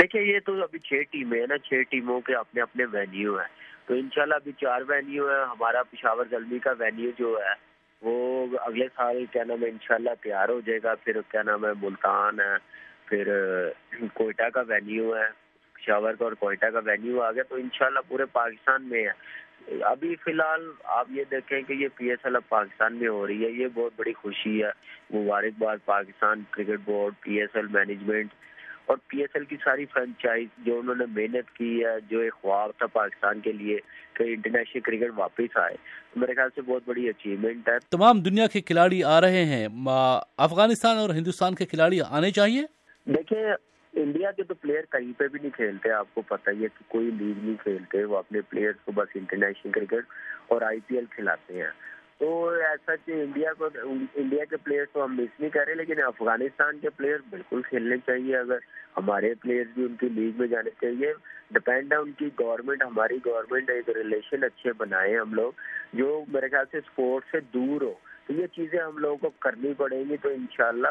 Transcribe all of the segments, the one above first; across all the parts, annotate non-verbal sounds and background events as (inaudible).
دیکھیں، یہ تو ابھی چھ ٹیمیں ہیں نا، چھ ٹیموں کے اپنے اپنے وینیو ہیں۔ تو انشاءاللہ ابھی چار وینیو ہیں، ہمارا پشاور زلمی کا وینیو جو ہے، وہ اگلے سال کیا نام ہے، انشاءاللہ تیار ہو جائے گا۔ پھر کیا نام ہے، ملتان ہے، پھر کوئٹہ کا وینیو ہے، پشاور کا اور کوئٹہ کا وینیو آ گیا۔ تو انشاءاللہ پورے پاکستان میں ہے۔ ابھی فی الحال آپ یہ دیکھیں کہ یہ پی ایس ایل اب پاکستان میں ہو رہی ہے۔ یہ بہت بڑی خوشی ہے۔ مبارکباد، Pakistan cricket board P S L management اور پی ایس ایل کی ساری فرنچائز جو انہوں نے محنت کی ہے جو ایک خواب تھا پاکستان کے لیے کہ انٹرنیشنل کرکٹ واپس آئے۔ میرے خیال سے بہت بڑی اچیومنٹ ہے۔ تمام دنیا کے کھلاڑی آ رہے ہیں۔ افغانستان اور ہندوستان کے کھلاڑی آنے چاہیے؟ دیکھیں انڈیا کے تو پلیئر کہیں پہ بھی نہیں کھیلتے آپ کو پتہ ہی ہے کہ کوئی لیگ نہیں کھیلتے۔ وہ اپنے پلیئر کو بس انٹرنیشنل کرکٹ اور آئی پی ایل کھلاتے ہیں۔ تو ایسا کہ انڈیا کو انڈیا کے پلیئر تو ہم مس نہیں کر رہے، لیکن افغانستان کے پلیئر بالکل کھیلنے چاہیے۔ اگر ہمارے پلیئر بھی ان کی لیگ میں جانے چاہیے ڈپینڈ ہے ان کی گورنمنٹ ہماری گورنمنٹ ایک ریلیشن اچھے بنائے ہم لوگ، جو میرے خیال سے اسپورٹ سے دور ہو۔ تو یہ چیزیں ہم لوگوں کو کرنی پڑیں گی، تو انشاءاللہ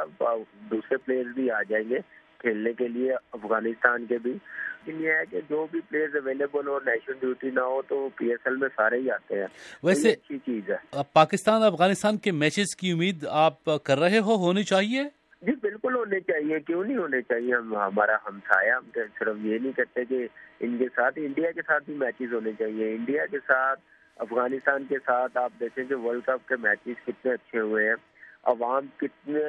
دوسرے پلیئر بھی آ جائیں گے۔ کھیلنے کے لیے افغانستان کے بھی۔ لیکن یہ ہے کہ جو بھی پلیئر اویلیبل ہو نیشنل ڈیوٹی نہ ہو تو پی ایس ایل میں سارے ہی آتے ہیں۔ ویسے اچھی چیز ہے۔ پاکستان افغانستان کے میچز کی امید آپ کر رہے ہو؟ ہونی چاہیے؟ جی بالکل ہونے چاہیے۔ کیوں نہیں ہونے چاہیے؟ ہم ہمارا ہم ہم صرف یہ نہیں کرتے کہ ان کے ساتھ انڈیا کے ساتھ بھی میچز ہونے چاہیے۔ انڈیا کے ساتھ افغانستان کے ساتھ آپ دیکھیں کہ ورلڈ کپ کے میچز کتنے اچھے ہوئے ہیں۔ عوام کتنے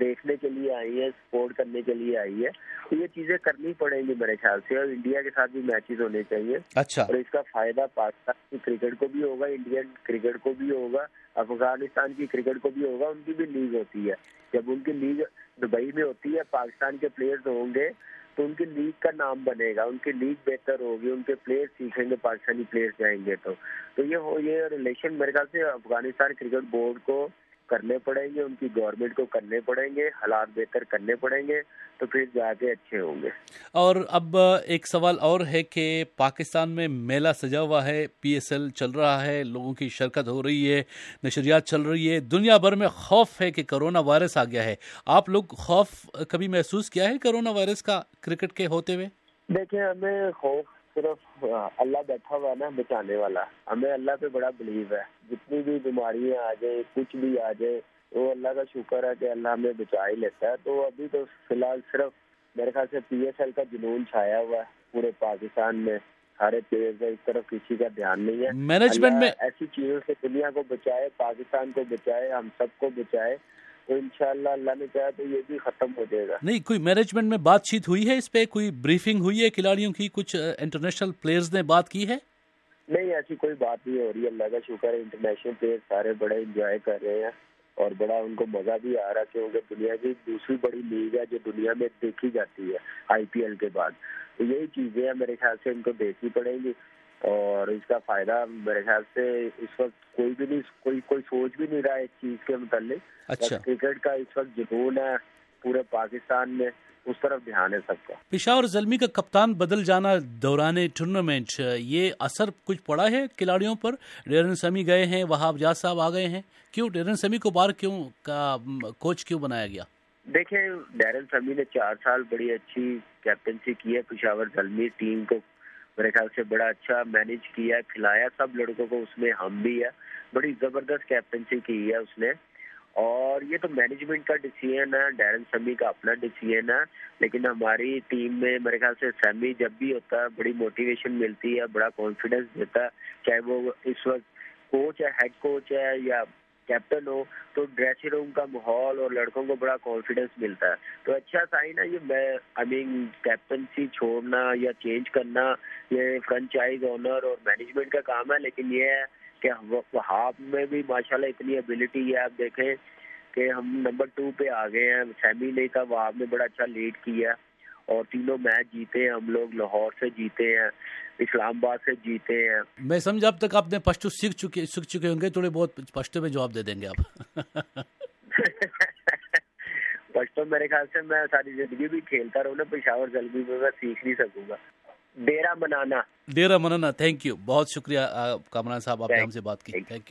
دیکھنے کے لیے آئی ہے سپورٹ کرنے کے لیے آئی ہے تو یہ چیزیں کرنی پڑیں گی میرے خیال سے اور انڈیا کے ساتھ بھی میچز ہونے چاہیے۔ اچھا۔ اور اس کا فائدہ پاکستان کی کرکٹ کو بھی ہوگا انڈین کرکٹ کو بھی ہوگا افغانستان کی کرکٹ کو بھی ہوگا ان کی بھی لیگ ہوتی ہے۔ جب ان کی لیگ دبئی میں ہوتی ہے پاکستان کے پلیئرز ہوں گے تو ان کی لیگ کا نام بنے گا۔ ان کی لیگ بہتر ہوگی ان کے پلیئر سیکھیں گے پاکستانی پلیئر جائیں گے تو۔ تو یہ ہو یہ ریلیشن میرے خیال سے افغانستان کرکٹ بورڈ کو کرنے پڑیں گے ان کی گورنمنٹ کو کرنے پڑیں گے حالات بہتر کرنے پڑیں گے تو پھر جا کے اچھے ہوں گے۔ اور اب ایک سوال اور ہے کہ پاکستان میں میلہ سجا ہوا ہے پی ایس ایل چل رہا ہے لوگوں کی شرکت ہو رہی ہے نشریات چل رہی ہے دنیا بھر میں خوف ہے کہ کرونا وائرس آ گیا ہے۔ آپ لوگ خوف کبھی محسوس کیا ہے کرونا وائرس کا کرکٹ کے ہوتے ہوئے؟ دیکھیں ہمیں خوف صرف اللہ بیٹھا ہوا نا بچانے والا۔ ہمیں اللہ پہ بڑا بلیو ہے۔ جتنی بھی بیماریاں آ جائیں کچھ بھی آ جائے وہ اللہ کا شکر ہے کہ اللہ ہمیں بچا ہی لیتا ہے۔ تو ابھی تو فی الحال صرف میرے خیال سے پی ایس ایل کا جنون چھایا ہوا ہے پورے پاکستان میں۔ سارے پلیئر اس طرف کسی کا دھیان نہیں ہے۔ مینجمنٹ میں ایسی چیزوں سے دنیا کو بچائے پاکستان کو بچائے ہم سب کو بچائے۔ تو انشاءاللہ اللہ نے چاہا تو یہ بھی ختم ہو جائے گا۔ نہیں کوئی مینجمنٹ میں بات چیت ہوئی ہے اس پہ؟ کوئی بریفنگ ہوئی ہے کھلاڑیوں کی؟ کچھ انٹرنیشنل پلیئرز نے بات کی ہے؟ نہیں ایسی کوئی بات نہیں ہو رہی اللہ کا شکر ہے انٹرنیشنل پلیئر سارے بڑے انجوائے کر رہے ہیں اور بڑا ان کو مزہ بھی آ رہا کیونکہ دنیا کی دوسری بڑی لیگ ہے جو دنیا میں دیکھی جاتی ہے آئی پی ایل کے بعد۔ تو یہی چیزیں ہیں میرے خیال سے ان کو دیکھنی پڑیں گی۔ اور اس کا فائدہ میرے خیال سے اس وقت کوئی بھی نہیں کوئی کوئی سوچ بھی نہیں رہا اس چیز کے متعلق۔ اچھا۔ کرکٹ کا اس وقت جنون ہے پورے پاکستان میں اس طرف دھیان ہے سب کا۔ پشاور زلمی کا کپتان بدل جانا دوران ٹورنامنٹ یہ اثر کچھ پڑا ہے کھلاڑیوں پر؟ ڈیرن سمی گئے ہیں وہاب جاز صاحب آ گئے ہیں۔ کیوں ڈیرن سمی کو بار کیوں کا کوچ کیوں بنایا گیا؟ دیکھیں ڈیرن سمی نے چار سال بڑی اچھی کیپٹنسی کی ہے۔ پشاور زلمی ٹیم کو میرے خیال سے بڑا اچھا مینج کیا ہے، کھلایا سب لڑکوں کو، اس میں ہم بھی ہے بڑی زبردست کیپٹنسی کی ہے اس نے۔ اور یہ تو مینجمنٹ کا ڈیسیزن ہے ڈیرن سمی کا اپنا ڈیسیزن ہے۔ لیکن ہماری ٹیم میں میرے خیال سے سیمی جب بھی ہوتا ہے، بڑی موٹیویشن ملتی ہے، بڑا کانفیڈینس دیتا ہے۔ چاہے وہ اس وقت کوچ ہے ہیڈ کوچ ہے یا کیپٹن ہو تو ڈریسنگ روم کا ماحول اور لڑکوں کو بڑا کانفیڈینس ملتا ہے۔ تو اچھا سائن ہے یہ میں آئی مین کیپٹنسی چھوڑنا یا چینج کرنا، یہ فرنچائز آنر اور مینجمنٹ کا کام ہے، لیکن یہ ہے کہ ہاف میں بھی ماشاء اللہ اتنی ابیلٹی ہے، آپ دیکھیں کہ ہم نمبر ٹو پہ آ گئے ہیں۔ سیمی نہیں تھا وہ آپ نے بڑا اچھا لیڈ کیا۔ اور تینوں میچ جیتے ہیں ہم لوگ لاہور سے جیتے ہیں اسلام آباد سے جیتے ہیں۔ میں سمجھا اب تک آپ نے پشتو سیکھ چکے سیکھ چکے ہوں گے تھوڑے بہت پشتو میں جواب دے دیں گے آپ۔ (laughs) پشتو میرے خیال سے میں ساری زندگی بھی کھیلتا رہوں نا پشاور جلدی میں میں سیکھ نہیں سکوں گا۔ ڈیرا منانا۔ ڈیرا منانا تھینک یو بہت شکریہ کامران صاحب آپ نے ہم سے بات کی۔ Thank you